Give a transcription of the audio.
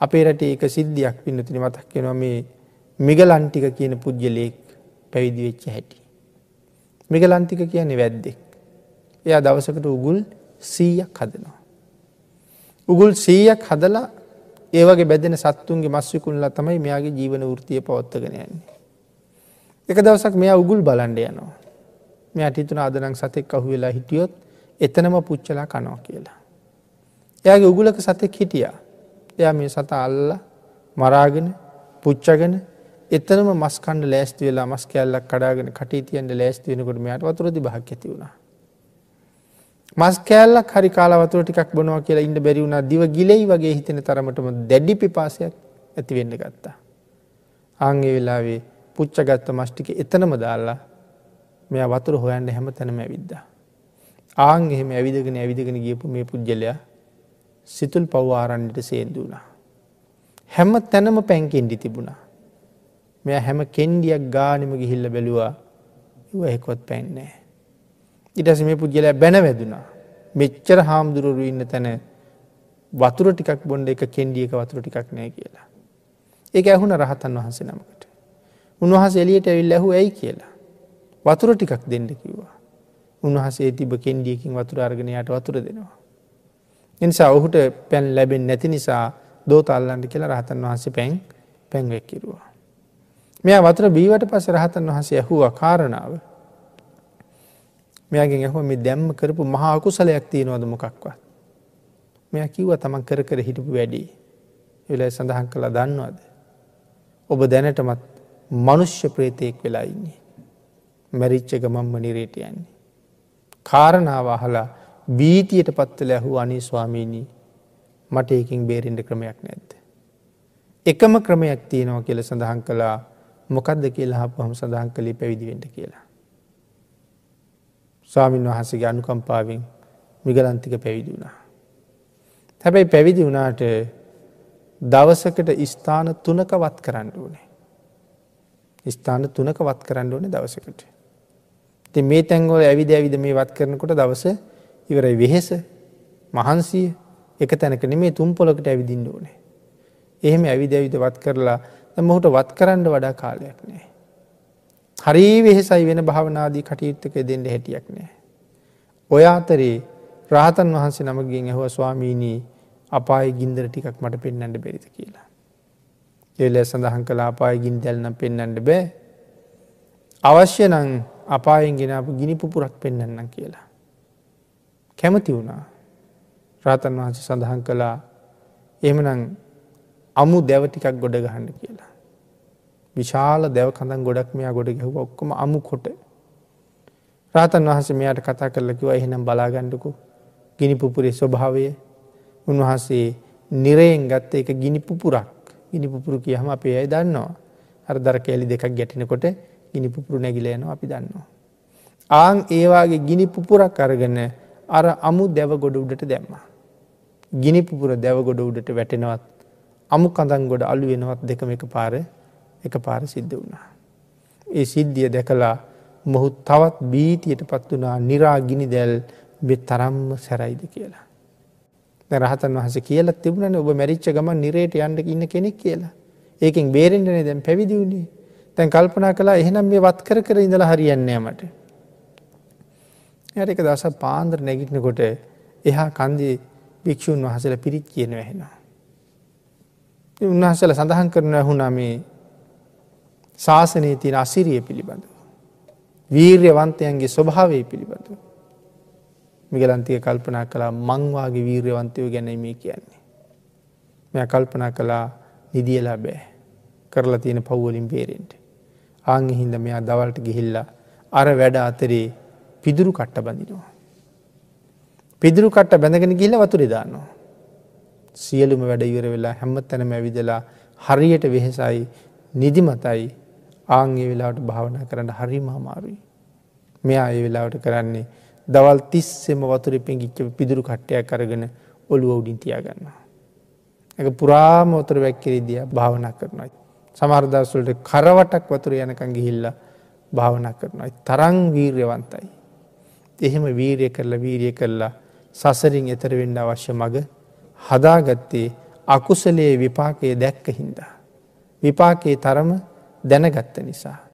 අපේ රට ඒක සිද්ධියක් පින්නතින මතක් කෙනවා මේ මිගලන්ටික කියන පුද්ගලයෙක් පැවිදි වෙච්ච හැටි. මිගලන්තික කියන්නේ වැද්දෙක්. එයා දවසකට උගුල් සීයක් හදනවා. උගුල් සීයක් හදලා ඒවගේ බැදෙන සත්තුන්ගේ මස්විකුල්ලා තමයි මෙයාගේ ජීවන වෘතිය පවත්තගෙන යන්නේ. එක දවසක් මෙයා උගුල් බලන්ඩ යනවා. මෙයා හිතුන අදනං සතෙක් අහු වෙලා හිටියොත් එතනම පුච්චලා කනවා කියලා. එයාගේ උගුලක සතෙක් හිටියා. එයා මේ සත අල්ල මරාගෙන පුච්චගෙන එතනම මස්කණ්ඩ ලෑස්ති වෙලා මස් කැල්ලක් කඩාගෙන කටීතියන්ට ලෑස්ති වෙනකොට මෙයාට වතුරදි භාක් ඇති වුණා. මස් කෑල්ලක් හරි කාලවතුර ටිකක් බොනවා කියලා ඉන්න බැරි වුණා දිව ගිලෙයි වගේ හිතෙන තරමටම දැඩි පිපාසයක් ඇති වෙන්න ගත්තා. ආංගේ වෙලාවේ පුච්චගත්ත මස්ටික එතනම දාල්ලා මෙයා වතුර හොයන්න හැම තැනම ඇවිද්දා. ආං එහෙම ඇවිදගෙන ඇවිදගෙන ගියපු මේ පුද්ගලයා සිතුල් පව්වාරන්නට සේන්දු වුණා. හැම තැනම පැන්කෙන්ඩි තිබුණා. මෙය හැම කෙන්ඩියක් ගානම ගිහිල්ල බැලුවා එකොත් පැන්නෑ. ඉටස මේ පුද්ගලයා බැන වැදුනා. මෙච්චර හාමුදුරුවරු ඉන්න තැන වතුර ටිකක් බොන්ඩ එක කෙන්ඩියක වතුර ටිකක් නෑ කියලා. ඒක ඇහුන රහතන් වහන්සේ නමකට. උන්වහස එලියට ඇවිල් ඇහු ඇයි කියලා. වතුර ටිකක් දෙන්න කිව්වා. උන්වහසේ තිබ කෙන්ඩියකින් වතුර අර්ගනයට වතුර දෙනවා. එනිසා ඔහුට පැන් ලැබෙන් නැති නිසා දෝතල්ලන්ට කියලා රහතන් වහන්සේ පැන් පැන්වෙක්කිරුවා. මෙයා වතුර බීවට පස රහතන් වහන්සේ ඇහුව කාරණාව මෙයාගෙන් ඇහුව මේ දැම්ම කරපු මහා අකුසලයක් තියෙනවද මොකක්වත්. මෙයා කිව්ව තමන් කර කර හිටපු වැඩි. වෙලා සඳහන් කළ දන්නවද. ඔබ දැනටමත් මනුෂ්‍ය ප්‍රේතයෙක් වෙලා ඉන්නේ. මැරිච්ච ගමම්ම නිරේට යන්නේ. කාරණාව අහලා බීතියට පත්වල ඇහු අනි ස්වාමීණී මට ඒකින් බේරෙන්ට ක්‍රමයක් නැද්ද. එකම ක්‍රමයක් තියෙනවා කියල සඳහන් කළා මොකක්ද කියලා හපුහම සඳහන් කළේ පැවිදිවෙන්ට කියලා. ස්වාමීන් වහන්සගේ අනුකම්පාවෙන් මිගලන්තික පැවිදි වුණා. හැබැයි පැවිදි වුණාට දවසකට ස්ථාන තුනක වත් කරන්න ඕනේ. ස්ථාන තුනක වත් කරන්න ඕනේ දවසකට. ති මේ තැන්ගොල ඇවිද ඇවිද මේ වත් කරනකොට දවස ඉවරයි වෙහෙස මහන්සිය එක තැනකන මේ තුම් පොලකට ඇවිදින්න ඕනේ. එහෙම ඇවිද ඇවිද වත් කරලා මොහුට වත් කරන්න වඩා කාලයක් නෑ. හරි වෙහෙසයි වෙන භාවනාදී කටයුත්තක දෙන්න හැටියක් නෑ. ඔය අතරේ රාතන් වහන්සේ නමගින් ඇහුව ස්වාමීණී අපායි ගින්දර ටිකක් මට පෙන්න්නට බෙරිත කියලා. එල සඳහන් කළ අපාය ගින් දැල්නම් පෙන්න්නට බෑ. අවශ්‍ය නං අපායෙන් ගෙනපු ගිනි පුපුරක් පෙන්න්නම් කියලා. කැමති වුණා රාතන් වහන්සේ සඳහන් කළා එමනං අමු දැව ටිකක් ගොඩ ගහන්න කියලා. විශාල දැව කඳන් ගොඩක් මෙයා ගොඩ ගැහුව ඔක්කොම අමු කොට. රාතන් වහස මෙයාට කතා කරලකිව එහෙනම් බලාගණ්ඩකු ගිනි පුපුරේ ස්වභාවය උන්වහන්සේ නිරයෙන් ගත්ත එක ගිනි පුපුරක් ගිනි පුපුරු කියහම අපේ අයි දන්නවා අර දර කෑලි දෙකක් ගැටිනකොට ගිනි පුපුරු නැගිලයනවා අපි දන්නවා. ආං ඒවාගේ ගිනි පුපුරක් අරගන්න අර අමු දැව ගොඩ උඩට දැම්ම. ගිනි පුපුර දැව ගොඩ උඩට වැටෙනවත් අමු කඳන් ගොඩ අලු වෙනවත් දෙකම එක පාර එක පාර සිද්ධ වුණා. ඒ සිද්ධිය දැකලා මොහු තවත් බීතියට පත් වනා නිරාගිනි දැල් බෙ තරම්ම සැරයිද කියලා. රහතන් වහස කියලා තිබුණන ඔබ මැරිච්ච ගම නිරේට යන්ඩ ඉන්න කෙනෙක් කියලා. ඒකින් බේරෙන්ටනේ දැන් පැවිදිවුණේ තැන් කල්පනා කලා එහෙනම් මේ වත් කර කර ඉඳලා හරියන්නේමට. ඇරක දස පාන්දර නැගිටනකොට එහා කන්දී භික්‍ෂූන් වහසල පිරිත් කියන වැහෙනවා. උන්වහසල සඳහන් කරන ඇහුනා මේ ශාසනයේ තියෙන අසිරිය පිළිබඳ. වීර්යවන්තයන්ගේ ස්වභාවය පිළිබඳ. මිගලන්තිය කල්පනා කලා මංවාගේ වීර්යවන්තයෝ ගැනීමේ කියන්නේ. මෙය කල්පනා කලා නිදියලා බෑ කරලා තියෙන පව්වලින් බේරෙන්ට. ආංග හින්ද මෙයා දවල්ට ගිහිල්ලා අර වැඩ අතරේ පිදුරු කට්ට බඳිනවා. පිදුරු කට්ට බැඳගෙන ගිල්ල වතුර දානවා. සියලුම වැඩ ඉවර වෙලා හැම තැනම ඇවිදලා හරියට වෙහෙසයි නිදිමතයි ආංගේ වෙලාවට භාවනා කරන්න හරි මහමාරුයි. මෙයා ඒ වෙලාවට කරන්නේ දවල් තිස්සෙම වතුර පෙන්ගිච්ච පිදුරු කට්ටයක් කරගෙන ඔළුව උඩින් තියාගන්නවා. එක පුරාම ඔතර වැැක්කිරිදිය භාවනා කරනයි. සමර්දස්වලට කරවටක් වතුර යනකං ගිහිල්ල භාවනා කරනයි. තරං වීර්යවන්තයි. එහෙම වීරය කරලා වීරිය කරලා සසරින් එතර වෙන්න අවශ්‍ය මග හදාගත්තේ අකුසලයේ විපාකයේ දැක්ක හින්දා. විපාකයේ තරම දැනගත්ත නිසා.